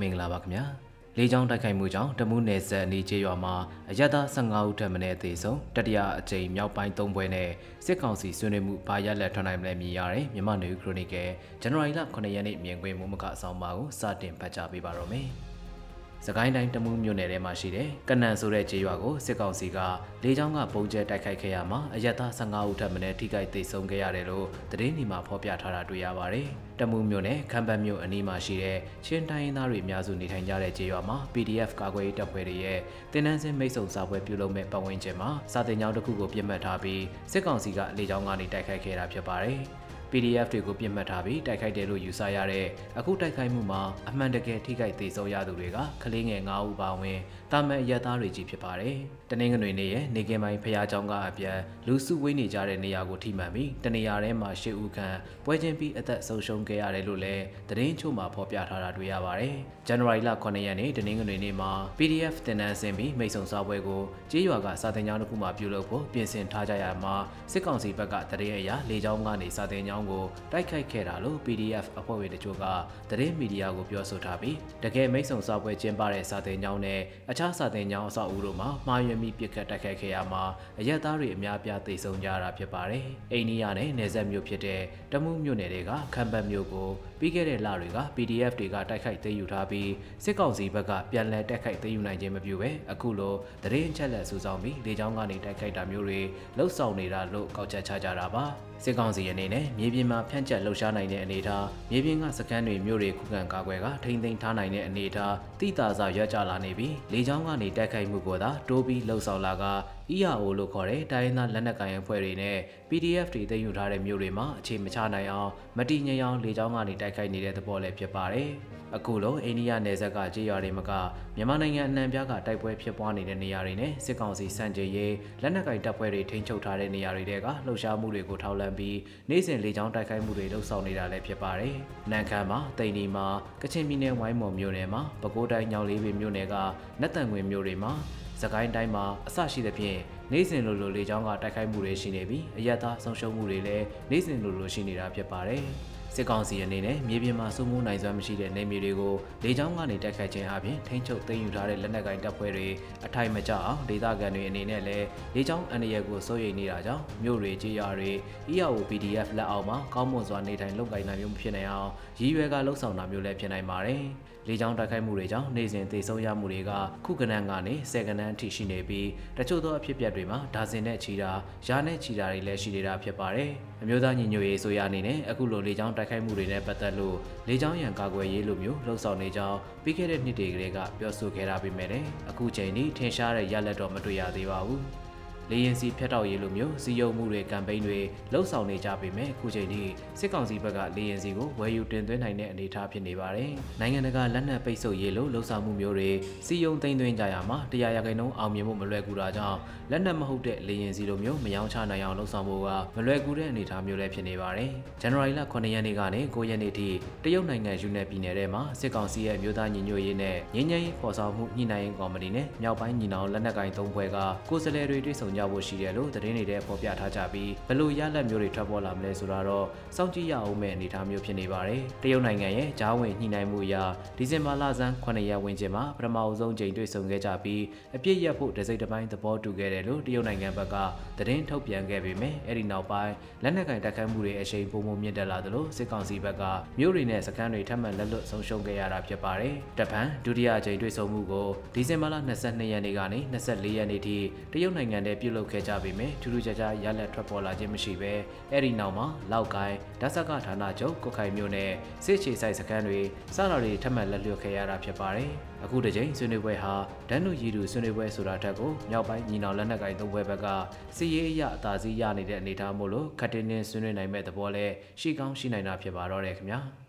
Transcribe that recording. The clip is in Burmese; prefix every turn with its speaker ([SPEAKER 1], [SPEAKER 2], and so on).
[SPEAKER 1] မင်္ဂလာပါခင်ဗျာလေကြောင်းတိုက်ခိုက်မှုကြောင့်တမူးနယ်ဆက်အနီးကျေးရွာမှာအရက်သား15ဦးထပ်မံအသေးဆုံးတတိယအကြိမ်မြောက်ပိုင်း၃ပွဲနဲ့စစ်ကောင်စီဆွေးနွေးမှုဘာရက်လက်ထွန်းနိုင်မလဲမြင်ရတယ်မြန်မာနေခရိုနီကယ်ဇန်နဝါရီလ9ရက်နေ့မြင်ကွင်းမှုမကအဆောင်ပါကိုစတင်ဖတ်ကြားပေးပါတော့မယ် စကိုင်းတိုင်းတမူးမြို့နယ်ထဲမှာရှိတဲ့ကနန်ဆိုတဲ့ကျေးရွာကိုစစ်ကောင်စီကလေကြောင်းကပုံကျဲတိုက်ခိုက်ခဲ့ရမှာအရက်သား15ဦးထပ်မံထိခိုက်ဒေဆုံးခဲ့ရတယ်လို့သတင်းဒီမှာဖော်ပြထားတာတွေ့ရပါတယ်။တမူးမြို့နယ်ခမ်းပတ်မြို့အနီးမှာရှိတဲ့ချင်းတိုင်းရင်းသားတွေအများစုနေထိုင်ကြတဲ့ကျေးရွာမှာ PDF ကာကွယ်ရေးတပ်ဖွဲ့တွေရဲ့တင်နန်းစင်းမိတ်ဆုံစာပွဲပြုလုပ်မဲ့ပတ်ဝန်းကျင်မှာစာတင်ကြောင်းတစ်ခုကိုပြစ်မှတ်ထားပြီးစစ်ကောင်စီကလေကြောင်းကနေတိုက်ခိုက်ခဲ့တာဖြစ်ပါတယ်။ PDF တွေကိုပြင်မှတ်ထားပြီးတိုက်ခိုက်တယ်လို့ယူဆရတဲ့အခုတိုက်ခိုက်မှုမှာအမှန်တကယ်ထိခိုက်သေးဆုံးရသူတွေကကလေးငယ်9ဦးပါဝင်တာမန်အရသားတွေကြီးဖြစ်ပါတယ်။တနင်္ဂနွေနေ့ရဲ့နေကင်းပိုင်းဖရာကျောင်းကအပြန်လူစုဝေးနေကြတဲ့နေရာကိုထိမှန်ပြီးတနေရာထဲမှာ၈ဦးခန့်ပွဲချင်းပြီးအသက်ဆုံးရှုံးခဲ့ရတယ်လို့လည်းသတင်းချို့မှာဖော်ပြထားတာတွေ့ရပါတယ်။ January လ9ရက်နေ့တနင်္ဂနွေနေ့မှာ PDF တင်နန်းဆင်ပြီးမိတ်ဆုံစားပွဲကိုကြေးရွာကစာတင်ကျောင်းတစ်ခုမှာပြုလုပ်ဖို့ပြင်ဆင်ထားကြရမှာစစ်ကောင်စီဘက်ကတရေအရာလေကြောင်းကနေစာတင်ကျောင်းကိုတိုက်ခိုက်ခဲ့တာလို့ PDF အဖွဲ့ဝင်တချို့ကသတင်းမီဒီယာကိုပြောဆိုထားပြီးတကယ်မိတ်ဆုံစာပွဲကျင်းပတဲ့စာတင်ကျောင်းနဲ့အခြားစာတင်ကျောင်းအဆောက်အဦတို့မှာမှားယွင်းပြီးပြစ်ခတ်တိုက်ခိုက်ခဲ့ရမှာအရက်သားတွေအများပြားသိဆုံးကြတာဖြစ်ပါတယ်။အိန္ဒိယနဲ့နယ်စပ်မြို့ဖြစ်တဲ့တမှုမြို့နယ်တွေကခံပတ်မြို့ကိုပြီးခဲ့တဲ့လတွေက PDF တွေကတိုက်ခိုက်သိမ်းယူထားပြီးစစ်ကောင်စီဘက်ကပြန်လည်တိုက်ခိုက်သိမ်းယူနိုင်ခြင်းမပြုဘဲအခုလိုသတင်းအချက်လက်စုဆောင်းပြီးလေကြောင်းကနေတိုက်ခိုက်တာမျိုးတွေလှုပ်ဆောင်နေတာလို့ကောက်ချက်ချကြတာပါ။စစ်ကောင်စီအနေနဲ့မြေပြင်မှာဖြန့်ကျက်လှုပ်ရှားနိုင်တဲ့အနေအထားမြေပြင်ကစကန်တွေမြို့တွေခုခံကာကွယ်ကထိမ့်သိမ်းထားနိုင်တဲ့အနေအထားတိတာစာရွက်ကြလာနေပြီးလေကြောင်းကနေတိုက်ခိုက်မှုကိုသာတိုးပြီးလှုပ်ဆောင်လာက ERO လို့ခေါ်တဲ့တိုင်းရင်းသားလက်နက်ကိုင်အဖွဲ့တွေနဲ့ PDF တွေသိမ်းယူထားတဲ့မြို့တွေမှာအခြေမချနိုင်အောင်မတိငြိမ်အောင်လေကြောင်းကနေတိုက်ခိုက်နေတဲ့သဘောလည်းဖြစ်ပါတယ်။အခုလိုအိန္ဒိယနယ်စပ်ကကြေးရွာတွေမကမြန်မာနိုင်ငံအနှံပြားကတိုက်ပွဲဖြစ်ပွားနေတဲ့နေရာတွေနဲ့စစ်ကောင်စီစံကြေးရေးလက်နက်ကင်တပ်ဖွဲ့တွေထိန်းချုပ်ထားတဲ့နေရာတွေကလှုပ်ရှားမှုတွေကိုထောက်လှမ်းပြီးနေ့စဉ်လေကြောင်းတိုက်ခိုက်မှုတွေလှုပ်ဆောင်နေတာလည်းဖြစ်ပါတယ်။နန်ခမ်းမှာတိန်ဒီမှာကချင်ပြည်နယ်ဝိုင်းမော်မြို့နယ်မှာပဲခူးတိုင်းညောင်လေးပင်မြို့နယ်ကနတ်တန်ငွေမြို့တွေမှာ စကိုင်းတိုင်းမှာအဆရှိသဖြင့်နေ့စဉ်လိုလိုလေကြောင်းကတိုက်ခိုက်မှုတွေရှိနေပြီးအရက်သားဆုံးရှုံးမှုတွေလည်းနေ့စဉ်လိုလိုရှိနေတာဖြစ်ပါတယ်။ စစ်ကောင်စီအနေနဲ့မြေပြင်မှာစိုးမိုးနိုင်စွမ်းမရှိတဲ့နေမြေတွေကိုလေကြောင်းကနေတိုက်ခိုက်ခြင်းအပြင်ထိန်းချုပ်သိမ်းယူထားတဲ့လက်နက်ကိုင်တပ်ဖွဲ့တွေအထိုက်မကျအောင်ဒေသခံတွေအနေနဲ့လည်းလေကြောင်းအန္တရာယ်ကိုစိုးရိမ်နေတာကြောင့်မြို့တွေကြေးရွာတွေ EAO PDF လက်အောက်မှာကောင်းမွန်စွာနေထိုင်လုပ်ကိုင်နိုင်မျိုးမဖြစ်နိုင်အောင်ရည်ရွယ်ကလှုပ်ဆောင်တာမျိုးလည်းဖြစ်နိုင်ပါတယ်။လေကြောင်းတိုက်ခိုက်မှုတွေကြောင့်နေစဉ်သေဆုံးရမှုတွေကခုကနန်းကနေဆယ်ကနန်းအထိရှိနေပြီးတချို့သောအဖြစ်အပျက်တွေမှာဒါဇင်နဲ့ချီတာရာနဲ့ချီတာတွေလည်းရှိနေတာဖြစ်ပါတယ်။အမျိုးသားညီညွတ်ရေးဆိုရအနေနဲ့အခုလိုလေကြောင်းတိုက်ခိုက်မှုတွေနဲ့ပတ်သက်လို့လေကြောင်းရန်ကာကွယ်ရေးလိုမျိုးလှုံ့ဆော်နေကြောင်းပြီးခဲ့တဲ့နှစ်တွေကလေးကပြောဆိုခဲ့တာပေမဲ့အခုချိန်ထိထင်ရှားတဲ့ရလဒ်တော့မတွေ့ရသေးပါဘူး။ လေရင်စီဖျက်တောက်ရေးလိုမျိုးစီယုံမှုတွေကမ်ပိန်းတွေလှုပ်ဆောင်နေကြပေမဲ့အခုချိန်ထိစစ်ကောင်စီဘက်ကလေရင်စီကိုဝယ်ယူတင်သွင်းနိုင်တဲ့အနေအထားဖြစ်နေပါတယ်။နိုင်ငံတကာလက်နက်ပိတ်ဆို့ရေးလိုလှုပ်ဆောင်မှုမျိုးတွေစီယုံသိမ်းသွင်းကြရမှာတရားရခိုင်နှုန်းအောင်မြင်မှုမလွယ်ကူတာကြောင့်လက်နက်မဟုတ်တဲ့လေရင်စီလိုမျိုးမယောင်းချနိုင်အောင်လှုပ်ဆောင်ဖို့ကမလွယ်ကူတဲ့အနေအထားမျိုးလည်းဖြစ်နေပါတယ်။ဇန်နဝါရီလ9ရက်နေ့ကနေ9ရက်နေ့ထိတရုတ်နိုင်ငံယူနယ်ပြည်နယ်ထဲမှာစစ်ကောင်စီရဲ့မြို့သားညီညွတ်ရေးနဲ့ငင်းငယ်ရေးဖော်ဆောင်မှုညှိနှိုင်းရေးကော်မတီနဲ့မြောက်ပိုင်းညီနောင်လက်နက်ကိုင်သုံးဖွဲ့ကကိုယ်စားလှယ်တွေတွေ့ဆုံကြဖို့ရှိတယ်လို့သတင်းတွေထဲပေါ်ပြထားကြပြီးဘလို့ရလက်မျိုးတွေထွက်ပေါ်လာမလဲဆိုတာတော့စောင့်ကြည့်ရအောင်မဲ့အနေအထားမျိုးဖြစ်နေပါတယ်။တရုတ်နိုင်ငံရဲ့ဂျားဝင်ညှိနှိုင်းမှုအရဒီဇင်ဘာလဆန်း9ရက်ဝန်းကျင်မှာပထမအဆုံးချိန်တွေ့ဆုံခဲ့ကြပြီးအပြစ်ရက်ဖို့တစိမ့်တစ်ပိုင်းသဘောတူခဲ့တယ်လို့တရုတ်နိုင်ငံဘက်ကသတင်းထုတ်ပြန်ခဲ့ပေမဲ့အဲ့ဒီနောက်ပိုင်းလက်နက်ကင်တိုက်ခိုက်မှုတွေအရှိန်ပုံမမြင့်တက်လာသလိုစစ်ကောင်စီဘက်ကမြို့တွေနဲ့စခန်းတွေထပ်မံလက်လွတ်ဆုံးရှုံးခဲ့ရတာဖြစ်ပါတယ်။တပန်ဒုတိယအကြိမ်တွေ့ဆုံမှုကိုဒီဇင်ဘာလ22ရက်နေ့ကနေ24ရက်နေ့ထိတရုတ်နိုင်ငံထဲပြုလုပ်ခဲ့ကြပေမဲ့ထူးထူးခြားခြားရလက်ထွက်ပေါ်လာခြင်းမရှိဘဲအဲ့ဒီနောက်မှာလောက်ကိုင်းဓာတ်ဆက်ကဌာနချုပ်ကုတ်ခိုင်မြို့နယ်စစ်ချေဆိုင်စခန်းတွေစတာတွေထပ်မံလက်လျော့ခဲ့ရတာဖြစ်ပါတယ်။အခုတစ်ချိန်ဆွေးနွေးပွဲဟာဒန်းနုရည်သူဆွေးနွေးပွဲဆိုတာတက်ကိုမြောက်ပိုင်းညီနောင်လက်နက်ကိုင်သုံးဘွဲဘက်ကစီရေးအရအသာစီးရနေတဲ့အနေအထားမို့လို့ခတ်တင်းတင်းဆွေးနွေးနိုင်မဲ့သဘောလဲရှိကောင်းရှိနိုင်တာဖြစ်ပါတော့တယ်ခင်ဗျာ။